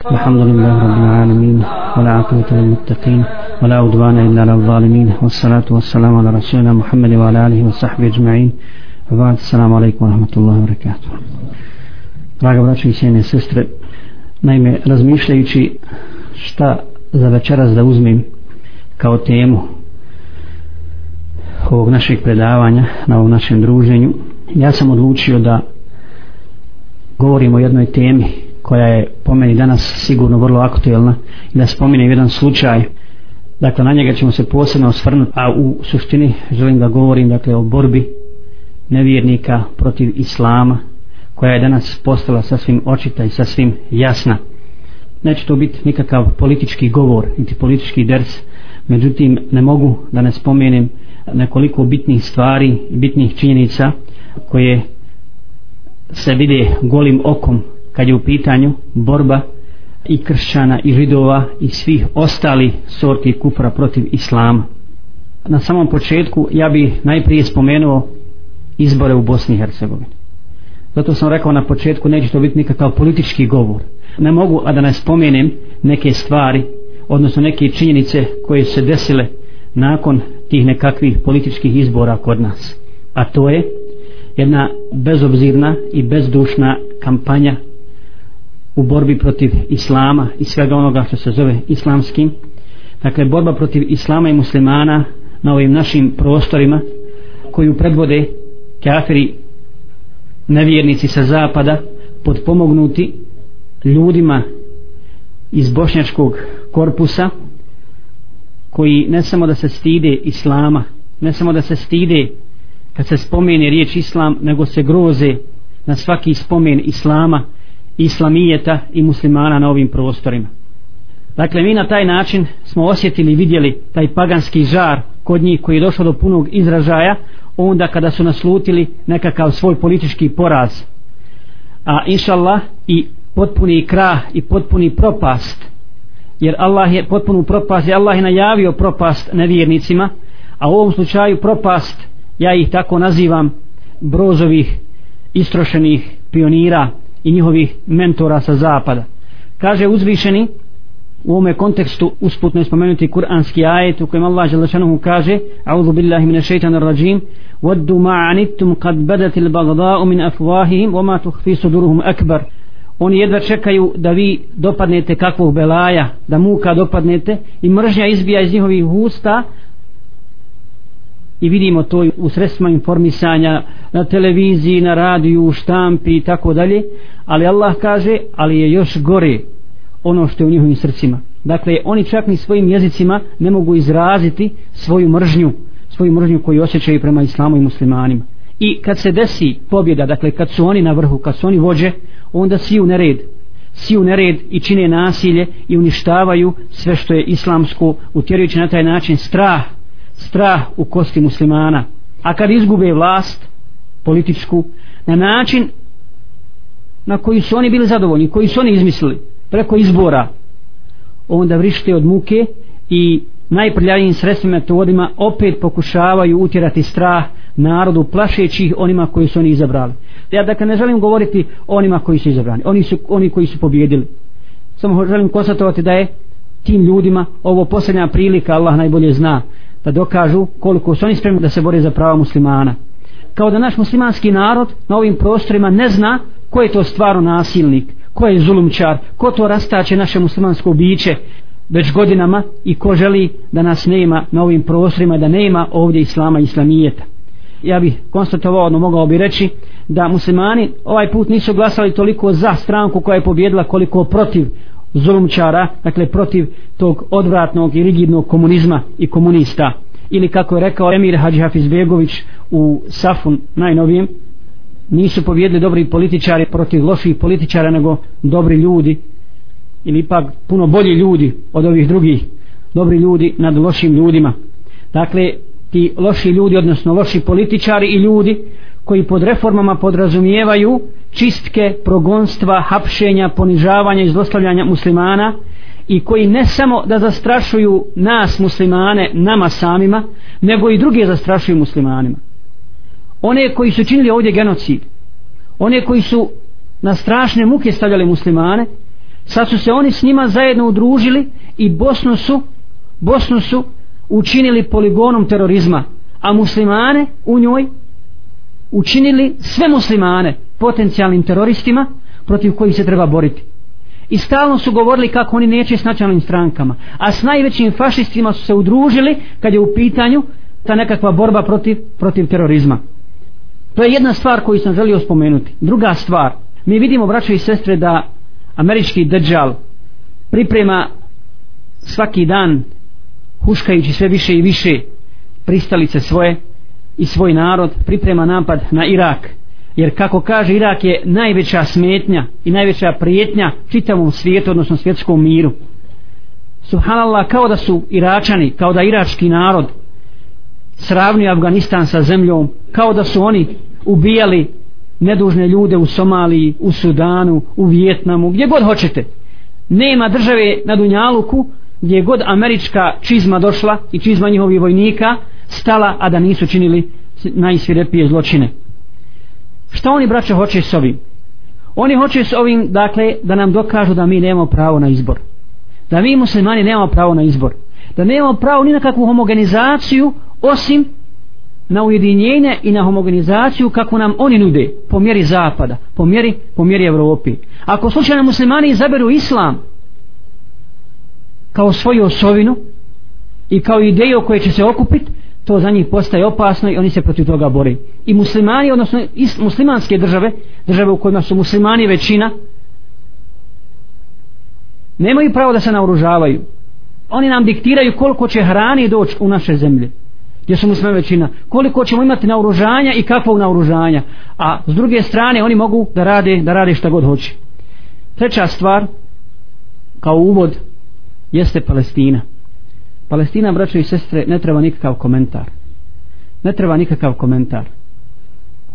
الحمد لله رب العالمين والعاقبة للمتقين ولا عدوان إلا على الظالمين والصلاة والسلام على رسولنا محمد وعلى آله وصحبه أجمعين وبعد السلام عليكم ورحمة الله وبركاته Draga braća i sjene sestre, naime, razmišljajući šta za večeras da uzmem kao temu ovog našeg predavanja na ovom našem druženju, ja sam odlučio da govorim o jednoj temi koja je po meni danas sigurno vrlo aktuelna i da spominem jedan slučaj. Dakle na njega ćemo se posebno osvrnuti a u suštini želim da govorim dakle o borbi nevjernika protiv islama koja je danas postala sasvim očita i sasvim jasna. Neće to biti nikakav politički govor niti politički ders međutim ne mogu da ne spomenem nekoliko bitnih stvari i bitnih činjenica koje se vide golim okom kad je u pitanju borba i kršćana i židova i svih ostali sorti kufra protiv islama. Na samom početku ja bi najprije spomenuo izbore u Bosni i Hercegovini. Zato sam rekao na početku neće to biti nikakav politički govor. Ne mogu a da ne spomenem neke stvari, odnosno neke činjenice koje se desile nakon tih nekakvih političkih izbora kod nas. A to je jedna bezobzirna i bezdušna kampanja u borbi protiv islama i svega onoga što se zove islamskim. Dakle borba protiv islama i muslimana na ovim našim prostorima koju predvode kafiri nevjernici sa zapada podpomognuti ljudima iz bošnjačkog korpusa koji ne samo da se stide islama ne samo da se stide kad se spomene riječ islam nego se groze na svaki spomen islama islamijeta i muslimana na ovim prostorima. Dakle, mi na taj način smo osjetili i vidjeli taj paganski žar kod njih koji je došao do punog izražaja onda kada su naslutili nekakav svoj politički poraz. A inšallah i potpuni krah i potpuni propast jer Allah je potpunu propast i Allah je najavio propast nevjernicima a u ovom slučaju propast ja ih tako nazivam brozovih istrošenih pionira i njihovih mentora sa zapada. Kaže uzvišeni u ovome kontekstu usputno je spomenuti kuranski ajet u kojem Allah želešanuhu kaže A'udhu billahi mine šeitan rajim Waddu ma'anittum kad badatil bagda'u min afuahihim Oma tuhfi suduruhum akbar Oni jedva čekaju da vi dopadnete kakvog belaja Da muka dopadnete I mržnja izbija iz njihovih usta i vidimo to u sredstvima informisanja na televiziji, na radiju, u štampi i tako dalje. Ali Allah kaže ali je još gore ono što je u njihovim srcima. Dakle oni čak ni svojim jezicima ne mogu izraziti svoju mržnju svoju mržnju koju osjećaju prema islamu i muslimanima. I kad se desi pobjeda dakle kad su oni na vrhu, kad su oni vođe onda si u nered. Si u nered i čine nasilje i uništavaju sve što je islamsko utjerujući na taj način strah strah u kosti muslimana. A kad izgube vlast političku na način na koji su oni bili zadovoljni koji su oni izmislili preko izbora onda vrište od muke i najprljavijim sredstvima metodima opet pokušavaju utjerati strah narodu plašeći ih onima koji su oni izabrali. Ja dakle ne želim govoriti onima koji su izabrani. Oni su oni koji su pobjedili samo želim konstatovati da je tim ljudima ovo posljednja prilika Allah najbolje zna da dokažu koliko su oni spremni da se bore za prava muslimana. Kao da naš muslimanski narod na ovim prostorima ne zna ko je to stvarno nasilnik ko je zulumčar ko to rastače naše muslimansko biće. Već godinama i ko želi da nas nema na ovim prostorima da nema ovdje islama i islamijeta. Ja bih konstatovao ono mogao bi reći da muslimani ovaj put nisu glasali toliko za stranku koja je pobjedila koliko protiv zulumčara, dakle protiv tog odvratnog i rigidnog komunizma i komunista. Ili kako je rekao Emir Hadži Hafizbegović u Safun najnovijem, nisu pobjedili dobri političari protiv loših političara nego dobri ljudi ili ipak puno bolji ljudi od ovih drugih dobri ljudi nad lošim ljudima. Dakle, ti loši ljudi, odnosno loši političari i ljudi koji pod reformama podrazumijevaju čistke, progonstva, hapšenja, ponižavanja i zlostavljanja muslimana i koji ne samo da zastrašuju nas muslimane, nama samima, nego i druge zastrašuju muslimanima. One koji su činili ovdje genocid, one koji su na strašne muke stavljali muslimane, sad su se oni s njima zajedno udružili i Bosnu su Bosnu su učinili poligonom terorizma a muslimane u njoj učinili sve muslimane potencijalnim teroristima protiv kojih se treba boriti. I stalno su govorili kako oni neće s nacionalnim strankama a s najvećim fašistima su se udružili kad je u pitanju ta nekakva borba protiv, protiv terorizma. To je jedna stvar koju sam želio spomenuti. Druga stvar mi vidimo braćo i sestre da američki držal priprema svaki dan huškajući sve više i više pristalice svoje i svoj narod priprema napad na Irak jer kako kaže Irak je najveća smetnja i najveća prijetnja čitavom svijetu odnosno svjetskom miru subhanallah kao da su Iračani kao da irački narod sravni Afganistan sa zemljom kao da su oni ubijali nedužne ljude u Somaliji, u Sudanu, u Vijetnamu, gdje god hoćete. Nema države na Dunjaluku gdje god američka čizma došla i čizma njihovih vojnika stala, a da nisu činili najsvirepije zločine. Šta oni braće hoće s ovim? Oni hoće s ovim, dakle, da nam dokažu da mi nemamo pravo na izbor. Da mi muslimani nemamo pravo na izbor. Da nemamo pravo ni na kakvu homogenizaciju osim na ujedinjenje i na homogenizaciju kako nam oni nude po mjeri zapada, po mjeri, po mjeri Evropi. Ako slučajno muslimani izaberu islam kao svoju osovinu i kao ideju koje će se okupiti, to za njih postaje opasno i oni se protiv toga bori. I muslimani, odnosno muslimanske države, države u kojima su muslimani većina, nemaju pravo da se naoružavaju. Oni nam diktiraju koliko će hrani doći u naše zemlje gdje su muslimani većina koliko ćemo imati naoružanja i kakvog naoružanja a s druge strane oni mogu da rade da rade šta god hoće treća stvar kao uvod jeste Palestina Palestina braćo i sestre ne treba nikakav komentar. Ne treba nikakav komentar.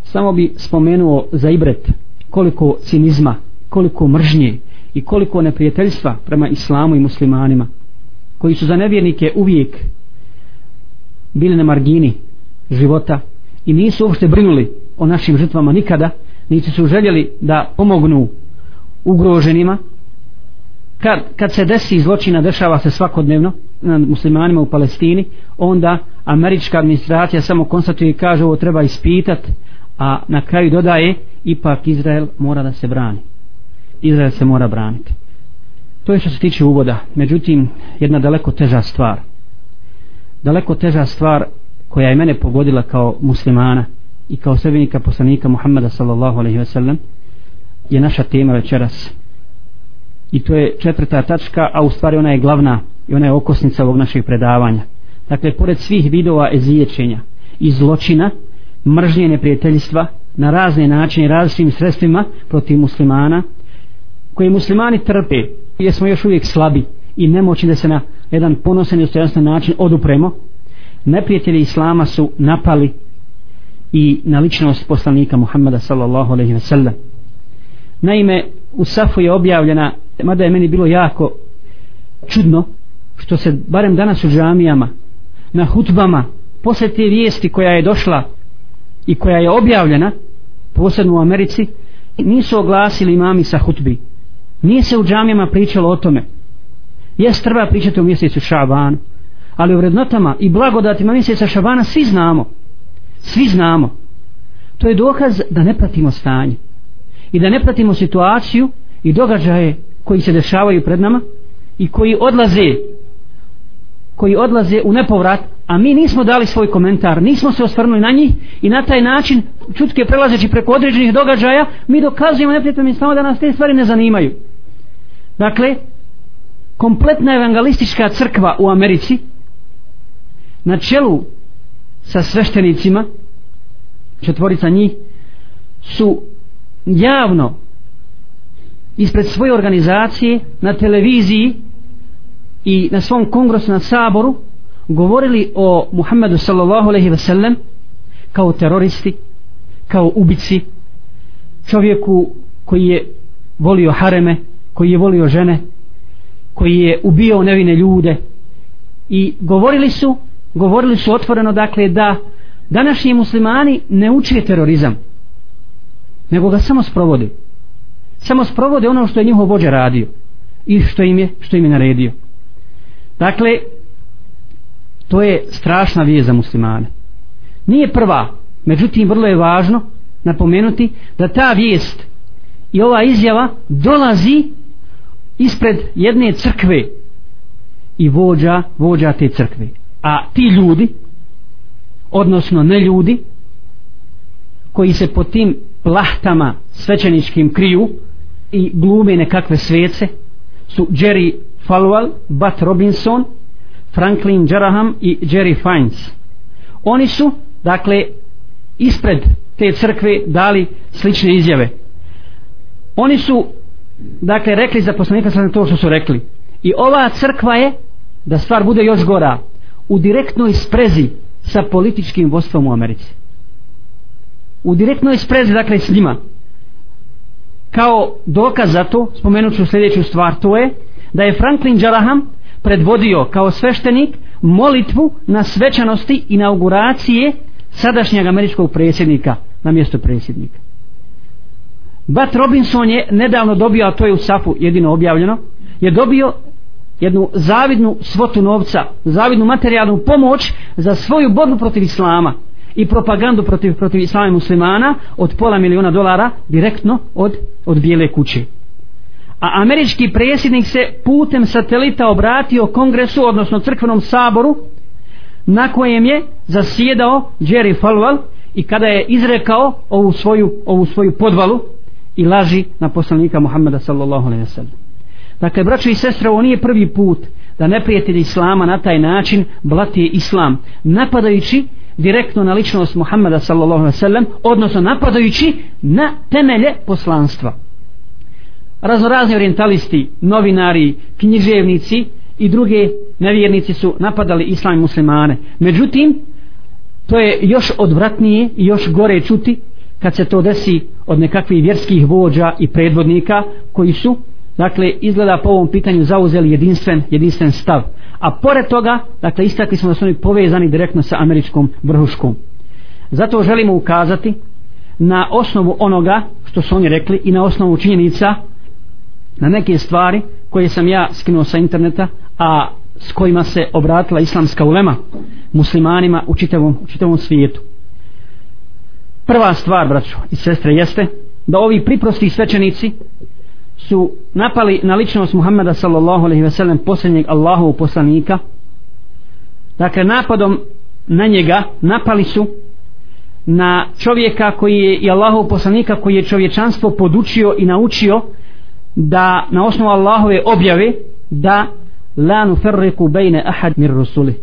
Samo bi spomenuo za ibret koliko cinizma koliko mržnje i koliko neprijateljstva prema islamu i muslimanima koji su za nevjernike uvijek bili na margini života i nisu uopšte brinuli o našim žrtvama nikada niti su željeli da pomognu ugroženima. Kad, kad se desi zločina dešava se svakodnevno nad muslimanima u Palestini onda američka administracija samo konstatuje i kaže ovo treba ispitat a na kraju dodaje ipak Izrael mora da se brani. Izrael se mora braniti. To je što se tiče uvoda. Međutim jedna daleko teža stvar. Daleko teža stvar koja je mene pogodila kao muslimana i kao sebenika poslanika Muhammeda sallallahu alaihi wasallam je naša tema večeras. I to je četvrta tačka a u stvari ona je glavna i ona je okosnica ovog našeg predavanja. Dakle pored svih vidova eziječenja i zločina mržnje neprijateljstva na razne načine različitim sredstvima protiv muslimana koje muslimani trpe jer smo još uvijek slabi i nemoćni da se na jedan ponosan i ustojanstven način odupremo neprijatelji islama su napali i na ličnost poslanika Muhammada sallallahu alaihi ve sellem naime u Safu je objavljena mada je meni bilo jako čudno što se barem danas u džamijama na hutbama posle te vijesti koja je došla i koja je objavljena posebno u Americi nisu oglasili imami sa hutbi nije se u džamijama pričalo o tome Jes treba pričati o mjesecu Šabanu, ali u vrednotama i blagodatima mjeseca Šabana svi znamo. Svi znamo. To je dokaz da ne pratimo stanje. I da ne pratimo situaciju i događaje koji se dešavaju pred nama i koji odlaze koji odlaze u nepovrat a mi nismo dali svoj komentar nismo se osvrnuli na njih i na taj način čutke prelazeći preko određenih događaja mi dokazujemo neprijateljima samo da nas te stvari ne zanimaju. Dakle kompletna evangelistička crkva u Americi na čelu sa sveštenicima četvorica njih su javno ispred svoje organizacije na televiziji i na svom kongresu na saboru govorili o Muhammedu sallallahu alejhi ve sellem kao teroristi kao ubici čovjeku koji je volio hareme koji je volio žene koji je ubio nevine ljude i govorili su govorili su otvoreno dakle da današnji muslimani ne uče terorizam nego ga samo sprovode samo sprovode ono što je njihov vođa radio i što im je, što im je naredio. Dakle, to je strašna vijest za muslimane. Nije prva, međutim vrlo je važno napomenuti da ta vijest i ova izjava dolazi ispred jedne crkve i vođa, vođa te crkve. A ti ljudi, odnosno ne ljudi, koji se po tim plahtama svećeničkim kriju i glume nekakve svece, su Jerry Falwell, Bat Robinson, Franklin Jeraham i Jerry Fines. Oni su, dakle, ispred te crkve dali slične izjave. Oni su, dakle, rekli za poslanika sa to što su rekli. I ova crkva je, da stvar bude još gora, u direktnoj sprezi sa političkim vodstvom u Americi. U direktnoj sprezi, dakle, s njima. Kao dokaz za to, spomenut ću sljedeću stvar, to je da je Franklin Jaraham predvodio kao sveštenik molitvu na svečanosti inauguracije sadašnjeg američkog predsjednika na mjesto predsjednika. Bat Robinson je nedavno dobio, a to je u Safu jedino objavljeno, je dobio jednu zavidnu svotu novca, zavidnu materijalnu pomoć za svoju borbu protiv islama i propagandu protiv, protiv islama i muslimana od pola miliona dolara direktno od, od bijele kuće. A američki predsjednik se putem satelita obratio kongresu, odnosno crkvenom saboru, na kojem je zasjedao Jerry Falwell i kada je izrekao ovu svoju, ovu svoju podvalu i laži na poslanika Muhammeda sallallahu alaihi wa sallam. Dakle, braćo i sestre, ovo nije prvi put da neprijatelji Islama na taj način blati Islam, napadajući direktno na ličnost Muhammeda sallallahu alaihi wa sallam, odnosno napadajući na temelje poslanstva. Raznorazni orientalisti, novinari, književnici i druge nevjernici su napadali islam i muslimane. Međutim, to je još odvratnije i još gore čuti kad se to desi od nekakvih vjerskih vođa i predvodnika koji su dakle izgleda po ovom pitanju zauzeli jedinstven, jedinstven stav a pored toga dakle istakli smo da su oni povezani direktno sa američkom vrhuškom zato želimo ukazati na osnovu onoga što su oni rekli i na osnovu činjenica na neke stvari koje sam ja skinuo sa interneta a s kojima se obratila islamska ulema muslimanima u čitavom, u čitavom svijetu. Prva stvar braćo i sestre jeste da ovi priprosti svećenici su napali na ličnost Muhammeda sallallahu alejhi ve sellem posljednjeg Allahovog poslanika. Dakle napadom na njega napali su na čovjeka koji je i Allahov poslanika koji je čovječanstvo podučio i naučio da na osnovu Allahove objave da la nuferriku bejne ahad mir rusuli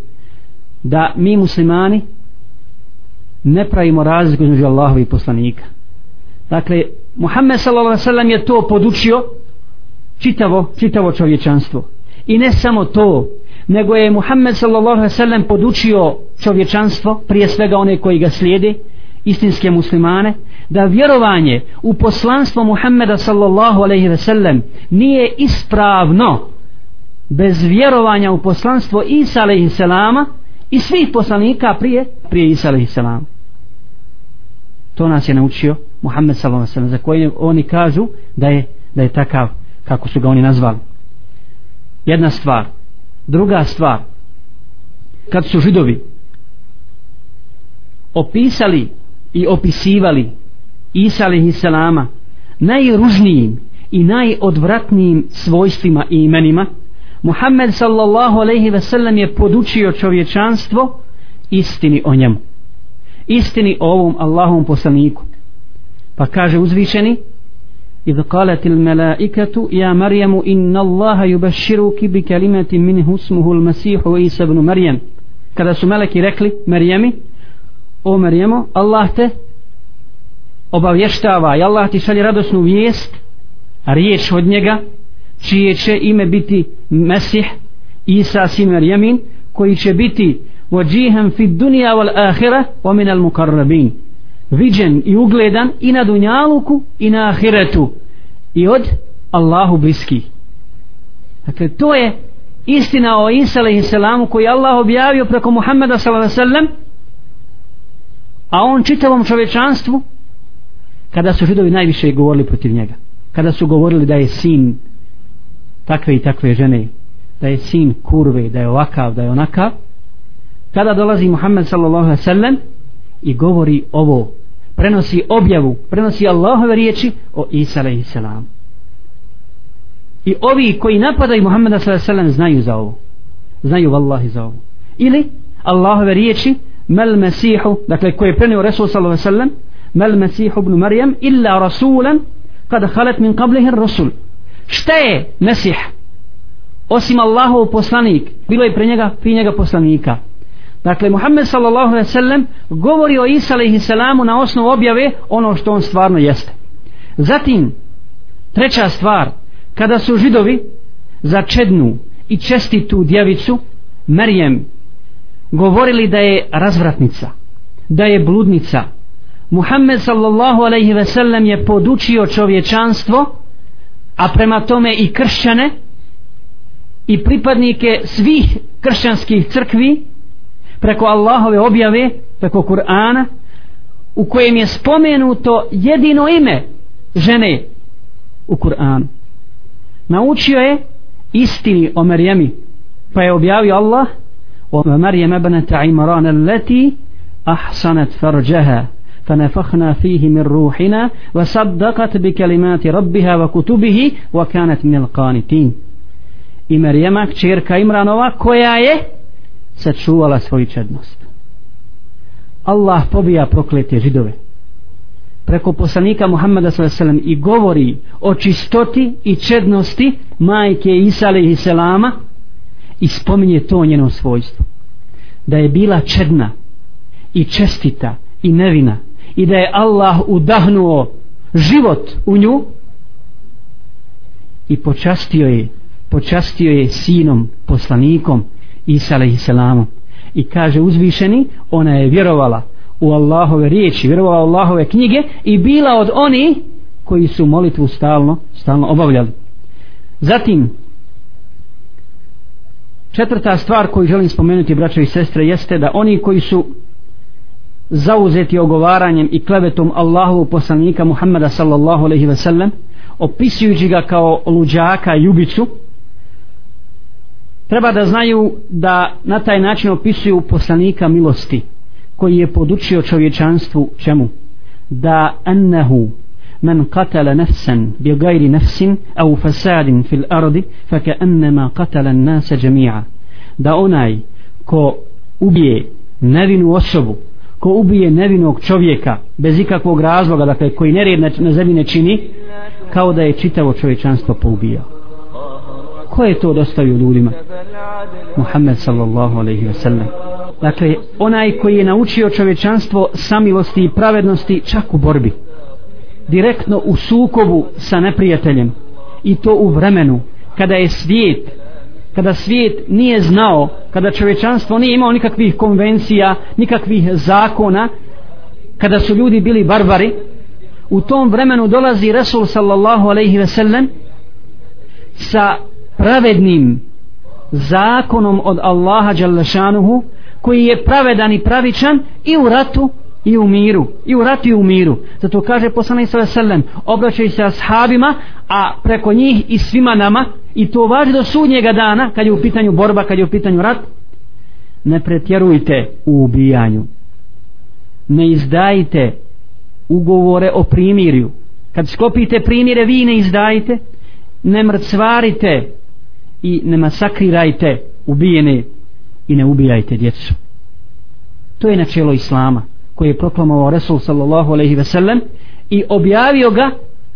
da mi muslimani ne pravimo razliku između Allahove i poslanika dakle Muhammed s.a.v. je to podučio čitavo, čitavo čovječanstvo i ne samo to nego je Muhammed s.a.v. podučio čovječanstvo prije svega one koji ga slijede istinske muslimane da vjerovanje u poslanstvo Muhammeda sallallahu alejhi ve sellem nije ispravno bez vjerovanja u poslanstvo Isa alejhi selama i svih poslanika prije prije Isa alejhi selam to nas je naučio Muhammed sallallahu alejhi ve sellem za koje oni kažu da je da je takav kako su ga oni nazvali. Jedna stvar. Druga stvar. Kad su židovi opisali i opisivali Isa alaihissalama najružnijim i najodvratnijim svojstvima i imenima Muhammed sallallahu alaihi ve sellem je podučio čovječanstvo istini o njemu istini o ovom Allahom poslaniku pa kaže uzvišeni إذ قالت الملائكة يا مريم إن الله يبشرك بكلمة منه اسمه المسيح وعيسى بن مريم kada su meleki rekli Marijemi o Marijemo Allah te obavještava i Allah ti šalje radosnu vijest riječ od njega čije će ime biti Mesih Isa sin Jamin koji će biti vođihem fi dunija wal ahira wa min al mukarrabin. Viđen i ugledan i na dunjaluku i na ahiretu i od Allahu bliski dakle to je istina o Isa alaihi koji Allah objavio preko Muhammeda sallallahu a on čitavom čovečanstvu kada su židovi najviše govorili protiv njega. Kada su govorili da je sin takve i takve žene da je sin kurve da je ovakav da je onakav kada dolazi Muhammed sallallahu alaihi sallam i govori ovo. Prenosi objavu prenosi Allahove riječi o Isa alaihi salam. I ovi koji napadaju Muhammeda sallallahu alaihi sallam znaju za ovo. Znaju vallahi za ovo. Ili Allahove riječi mel mesihu dakle koji je prenio Resul sallallahu alaihi sallam mel mesihu ibn Marijam illa rasulan kad halet min qablihi rasul šta je mesih? Osim Allahov poslanik bilo je pre njega pri njega poslanika. Dakle Muhammed sallallahu alaihi sallam govori o Isa alaihi sallamu na osnovu objave ono što on stvarno jeste. Zatim treća stvar kada su židovi za čednu i čestitu djevicu Merijem govorili da je razvratnica da je bludnica Muhammed sallallahu alaihi ve sellem je podučio čovječanstvo a prema tome i kršćane i pripadnike svih kršćanskih crkvi preko Allahove objave preko Kur'ana u kojem je spomenuto jedino ime žene u Kur'anu. Naučio je istini o Marijemi pa je objavio Allah o Marijem ebneta Imran leti ahsanat farđaha فنفخنا فيه من روحنا وصدقت بكلمات ربها وكتبه وكانت من القانتين i Marijema kćerka Imranova koja je sačuvala svoju čednost Allah pobija proklete židove preko poslanika Muhammeda s.a.v. i govori o čistoti i čednosti majke Isa a.s. i spominje to njeno svojstvo da je bila čedna i čestita i nevina i da je Allah udahnuo život u nju i počastio je počastio je sinom poslanikom Isa alaihissalamom i kaže uzvišeni ona je vjerovala u Allahove riječi vjerovala u Allahove knjige i bila od oni koji su molitvu stalno stalno obavljali. Zatim četvrta stvar koju želim spomenuti braćo i sestre jeste da oni koji su zauzeti ogovaranjem i klevetom Allahovu poslanika Muhammeda sallallahu alaihi ve sellem opisujući ga kao luđaka i ubicu treba da znaju da na taj način opisuju poslanika milosti koji je podučio čovječanstvu čemu da annahu من قتل نفسا بغير نفس أو فساد في الأرض فكأنما قتل الناس جميعا da onaj ko ubije nevinu osobu ko ubije nevinog čovjeka bez ikakvog razloga dakle koji nered na, na zemlji ne čini kao da je čitavo čovječanstvo poubijao. Ko je to dostavio ljudima? Muhammed sallallahu alaihi wa sallam. Dakle onaj koji je naučio čovječanstvo samilosti i pravednosti čak u borbi direktno u sukobu sa neprijateljem i to u vremenu kada je svijet kada svijet nije znao kada čovečanstvo nije imao nikakvih konvencija nikakvih zakona kada su ljudi bili barbari u tom vremenu dolazi Resul sallallahu alaihi ve sellem sa pravednim zakonom od Allaha Đalešanuhu koji je pravedan i pravičan i u ratu i u miru i u ratu i u miru. Zato kaže poslanik sallallahu alejhi ve sellem obraćaj se ashabima a preko njih i svima nama i to važi do sudnjega dana kad je u pitanju borba kad je u pitanju rat ne pretjerujte u ubijanju. Ne izdajte ugovore o primirju. Kad sklopite primire vi ne izdajte ne mrcvarite i ne masakrirajte ubijene i ne ubijajte djecu. To je načelo islama koje je proklamovao Resul sallallahu alaihi ve sellem i objavio ga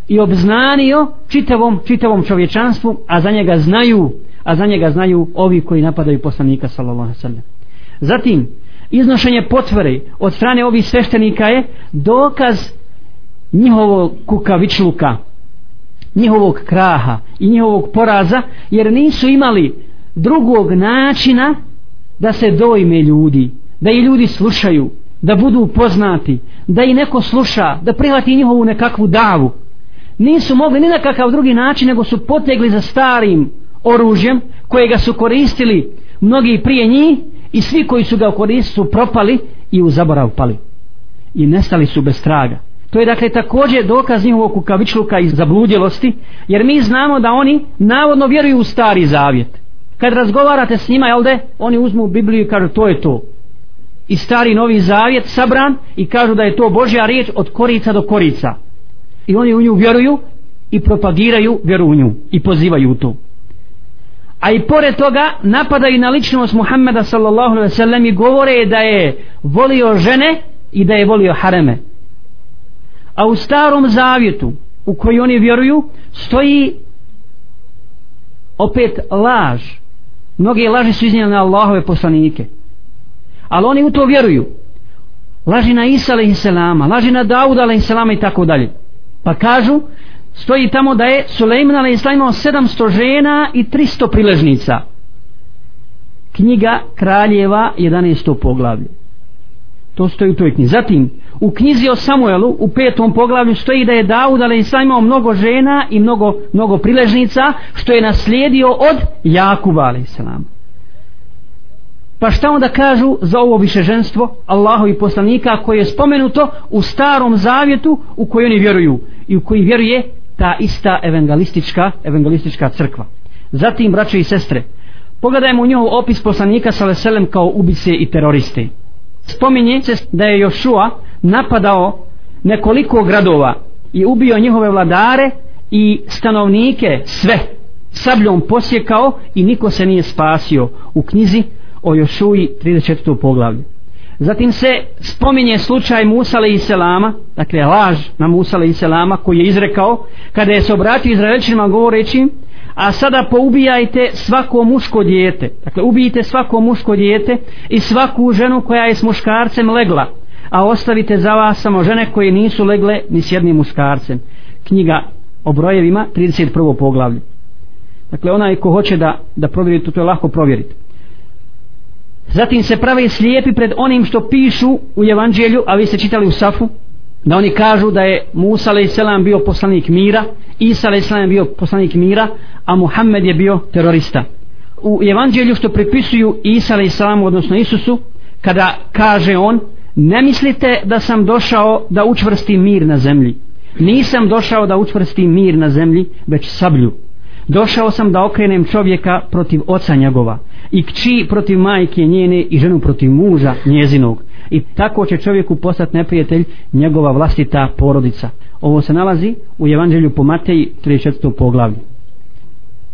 i obznanio čitavom, čitavom čovječanstvu a za njega znaju a za njega znaju ovi koji napadaju poslanika sallallahu alejhi ve sellem zatim iznošenje potvore od strane ovih sveštenika je dokaz njihovog kukavičluka njihovog kraha i njihovog poraza jer nisu imali drugog načina da se dojme ljudi da i ljudi slušaju da budu poznati da i neko sluša da prihvati njihovu nekakvu davu nisu mogli ni na kakav drugi način nego su potegli za starim oružjem kojega su koristili mnogi prije njih i svi koji su ga koristili su propali i u zaborav pali i nestali su bez traga To je dakle također dokaz njihovog kukavičluka i zabludjelosti, jer mi znamo da oni navodno vjeruju u stari zavjet. Kad razgovarate s njima, jel de, oni uzmu Bibliju i kažu to je to. I stari novi zavjet sabran i kažu da je to Božja riječ od korica do korica. I oni u nju vjeruju i propagiraju vjeru u nju i pozivaju u to. A i pored toga napadaju na ličnost Muhammeda sallallahu alaihi sallam i govore da je volio žene i da je volio hareme. A u starom zavjetu u koji oni vjeruju stoji opet laž. Mnoge laži su iznijeli na Allahove poslanike. Ali oni u to vjeruju. Laži na Isa alaihi laži na Dauda alaihi i tako dalje pa kažu stoji tamo da je Suleiman a.s. imao 700 žena i 300 priležnica knjiga kraljeva 11. poglavlje to stoji u toj knjizi zatim u knjizi o Samuelu u petom poglavlju stoji da je Daud ali sam imao mnogo žena i mnogo, mnogo priležnica što je naslijedio od Jakuba ali pa šta onda kažu za ovo višeženstvo Allahovi poslanika koje je spomenuto u starom zavjetu u koji oni vjeruju i u koji vjeruje ta ista evangelistička evangelistička crkva? Zatim braće i sestre pogledajmo u njihov opis poslanika sa veselem kao ubice i teroriste. Spominje se da je Jošua napadao nekoliko gradova i ubio njihove vladare i stanovnike sve. Sabljom posjekao i niko se nije spasio. U knjizi o Jošuji 34. poglavlje zatim se spominje slučaj Musale i Selama dakle laž na Musale i Selama koji je izrekao kada je se obratio Izraelčinima govoreći a sada poubijajte svako muško dijete dakle ubijite svako muško dijete i svaku ženu koja je s muškarcem legla a ostavite za vas samo žene koje nisu legle ni s jednim muškarcem knjiga o brojevima 31. poglavlje dakle onaj ko hoće da, da provjeri to, to je lako provjeriti zatim se prave slijepi pred onim što pišu u evanđelju a vi ste čitali u Safu da oni kažu da je Musa a.s. bio poslanik mira Isa a.s. bio poslanik mira a Muhammed je bio terorista u evanđelju što pripisuju Isa a.s. odnosno Isusu kada kaže on ne mislite da sam došao da učvrstim mir na zemlji nisam došao da učvrstim mir na zemlji već sablju došao sam da okrenem čovjeka protiv oca njegova i kći protiv majke njene i ženu protiv muža njezinog i tako će čovjeku postati neprijatelj njegova vlastita porodica ovo se nalazi u evanđelju po Mateji 34. poglavlju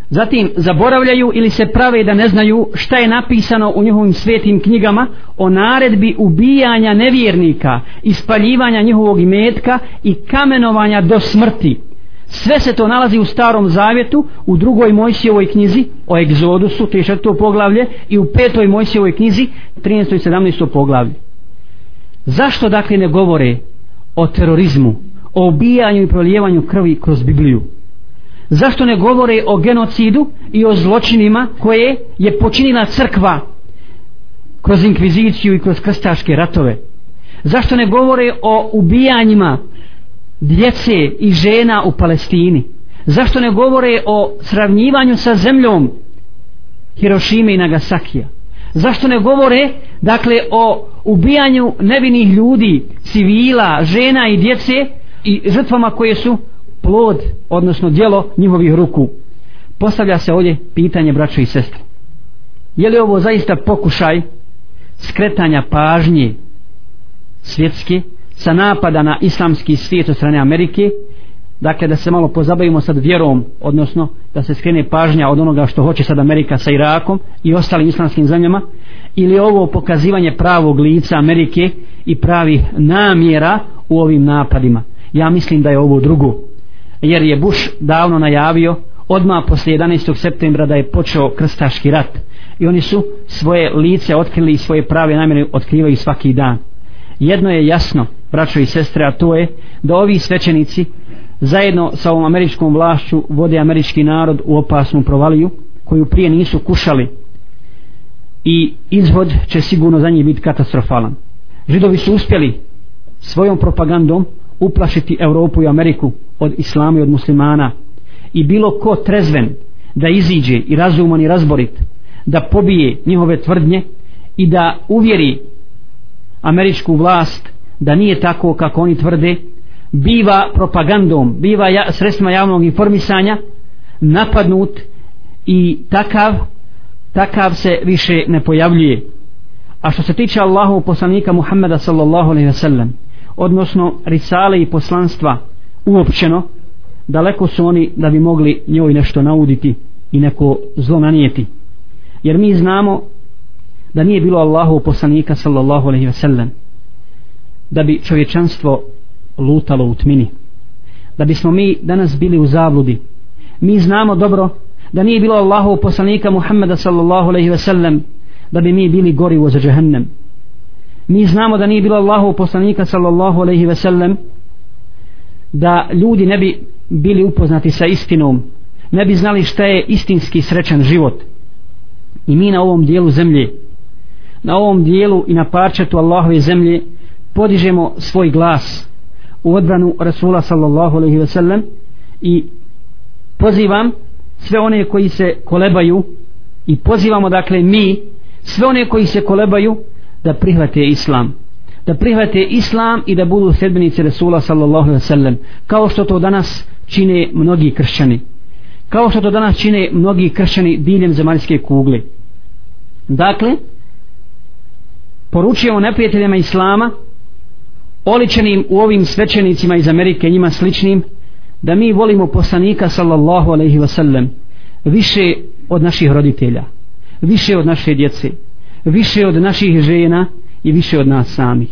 Zatim zaboravljaju ili se prave da ne znaju šta je napisano u njihovim svetim knjigama o naredbi ubijanja nevjernika, ispaljivanja njihovog imetka i kamenovanja do smrti. Sve se to nalazi u starom zavjetu, u drugoj Mojsijevoj knjizi o egzodusu, 34. poglavlje, i u petoj Mojsijevoj knjizi, 13. i 17. poglavlje. Zašto dakle ne govore o terorizmu, o ubijanju i prolijevanju krvi kroz Bibliju? zašto ne govore o genocidu i o zločinima koje je počinila crkva kroz inkviziciju i kroz krstaške ratove zašto ne govore o ubijanjima djece i žena u Palestini zašto ne govore o sravnjivanju sa zemljom Hirošime i Nagasakija zašto ne govore dakle o ubijanju nevinih ljudi civila, žena i djece i žrtvama koje su plod, odnosno djelo njihovih ruku. Postavlja se ovdje pitanje braćo i sestre. Je li ovo zaista pokušaj skretanja pažnje svjetske sa napada na islamski svijet od strane Amerike. Dakle da se malo pozabavimo sad vjerom odnosno da se skrene pažnja od onoga što hoće sad Amerika sa Irakom i ostalim islamskim zemljama. Ili ovo pokazivanje pravog lica Amerike i pravi namjera u ovim napadima. Ja mislim da je ovo drugo. Jer je Bush davno najavio odmah posle 11. septembra da je počeo krstaški rat. I oni su svoje lice otkrili i svoje prave namjere otkrivaju svaki dan. Jedno je jasno braćo i sestre a to je da ovi svećenici zajedno sa ovom američkom vlašću vode američki narod u opasnu provaliju koju prije nisu kušali. I izvod će sigurno za njih biti katastrofalan. Židovi su uspjeli svojom propagandom uplašiti Europu i Ameriku od islama i od muslimana. I bilo ko trezven da iziđe i razuman i razborit da pobije njihove tvrdnje i da uvjeri američku vlast da nije tako kako oni tvrde biva propagandom biva ja, sredstvima javnog informisanja napadnut i takav takav se više ne pojavljuje. A što se tiče Allahu poslanika Muhammeda sallallahu alaihi ve sellem odnosno risale i poslanstva uopćeno daleko su oni da bi mogli njoj nešto nauditi i neko zlo nanijeti. Jer mi znamo da nije bilo Allahu poslanika sallallahu alaihi ve sellem da bi čovječanstvo lutalo u tmini. Da bismo mi danas bili u zabludi. Mi znamo dobro da nije bilo Allahu poslanika Muhammeda sallallahu alaihi ve sellem da bi mi bili gori u za mi znamo da nije bilo Allahu poslanika sallallahu alaihi ve sellem da ljudi ne bi bili upoznati sa istinom ne bi znali šta je istinski srećan život. I mi na ovom dijelu zemlje na ovom dijelu i na parčetu Allahove zemlje podižemo svoj glas u odbranu Rasula sallallahu alaihi ve sellem i pozivam sve one koji se kolebaju i pozivamo dakle mi sve one koji se kolebaju da prihvate islam. Da prihvate islam i da budu sedbenici Rasula sallallahu alaihi ve sellem kao što to danas čine mnogi kršćani. Kao što to danas čine mnogi kršćani diljem zemaljske kugle. Dakle poručujemo neprijateljima islama oličenim u ovim svećenicima iz Amerike njima sličnim da mi volimo poslanika sallallahu alaihi wasallam više od naših roditelja više od naše djece više od naših žena i više od nas samih.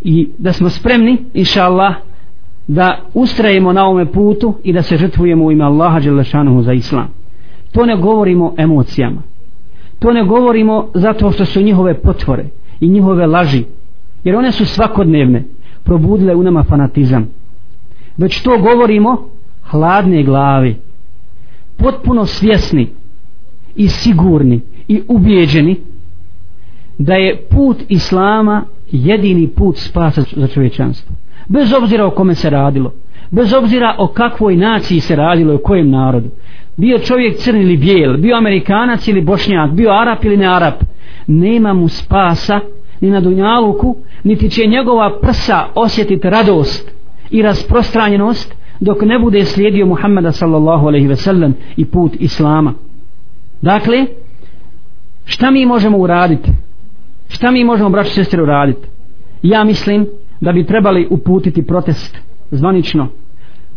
I da smo spremni inša Allah da ustrajemo na ovome putu i da se žrtvujemo u ime Allaha Đelešanuhu za Islam. To ne govorimo emocijama. To ne govorimo zato što su njihove potvore i njihove laži jer one su svakodnevne probudile u nama fanatizam. Već to govorimo hladne glave potpuno svjesni i sigurni i ubijeđeni da je put Islama jedini put spasa za čovječanstvo. Bez obzira o kome se radilo bez obzira o kakvoj naciji se radilo i o kojem narodu. Bio čovjek crni ili bijel bio amerikanac ili bošnjak bio arap ili ne arap nema mu spasa ni na dunjaluku niti će njegova prsa osjetiti radost i rasprostranjenost dok ne bude slijedio Muhammeda sallallahu alaihi ve sellem i put Islama. Dakle šta mi možemo uraditi? Šta mi možemo braći sestri uraditi ja mislim da bi trebali uputiti protest zvanično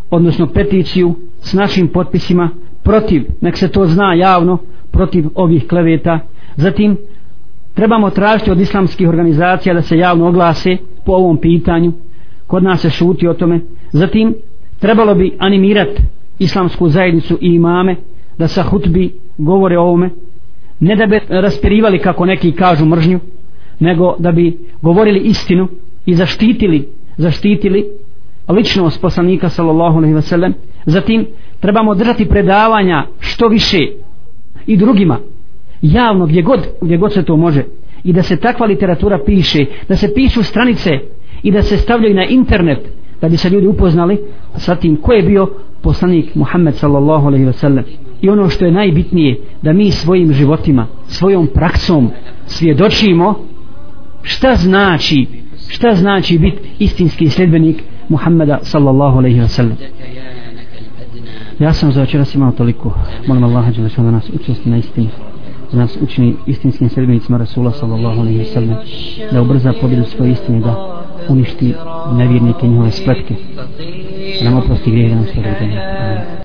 odnosno peticiju s našim potpisima protiv, nek se to zna javno protiv ovih kleveta. Zatim trebamo tražiti od islamskih organizacija da se javno oglase po ovom pitanju. Kod nas se šuti o tome. Zatim trebalo bi animirati islamsku zajednicu i imame da sa hutbi govore o ovome. Ne da bi raspirivali kako neki kažu mržnju nego da bi govorili istinu i zaštitili zaštitili ličnost poslanika sallallahu alejhi ve sellem zatim trebamo držati predavanja što više i drugima javno gdje god, gdje god se to može. I da se takva literatura piše da se pišu stranice i da se stavljaju na internet da bi se ljudi upoznali sa tim ko je bio poslanik Muhammed sallallahu alejhi ve sellem i ono što je najbitnije da mi svojim životima svojom praksom svjedočimo šta znači šta znači biti istinski sljedbenik Muhammeda sallallahu alaihi wa sallam. Ja sam za večeras imao toliko. Molim Allaha da nas učesti na istini da nas učini istinskim sredbenicima Rasula sallallahu alaihi wa sallam da ubrza pobjedu svoje istine da uništi nevjernike njihove spletke. Da nam oprosti grijeh da nas pobjedu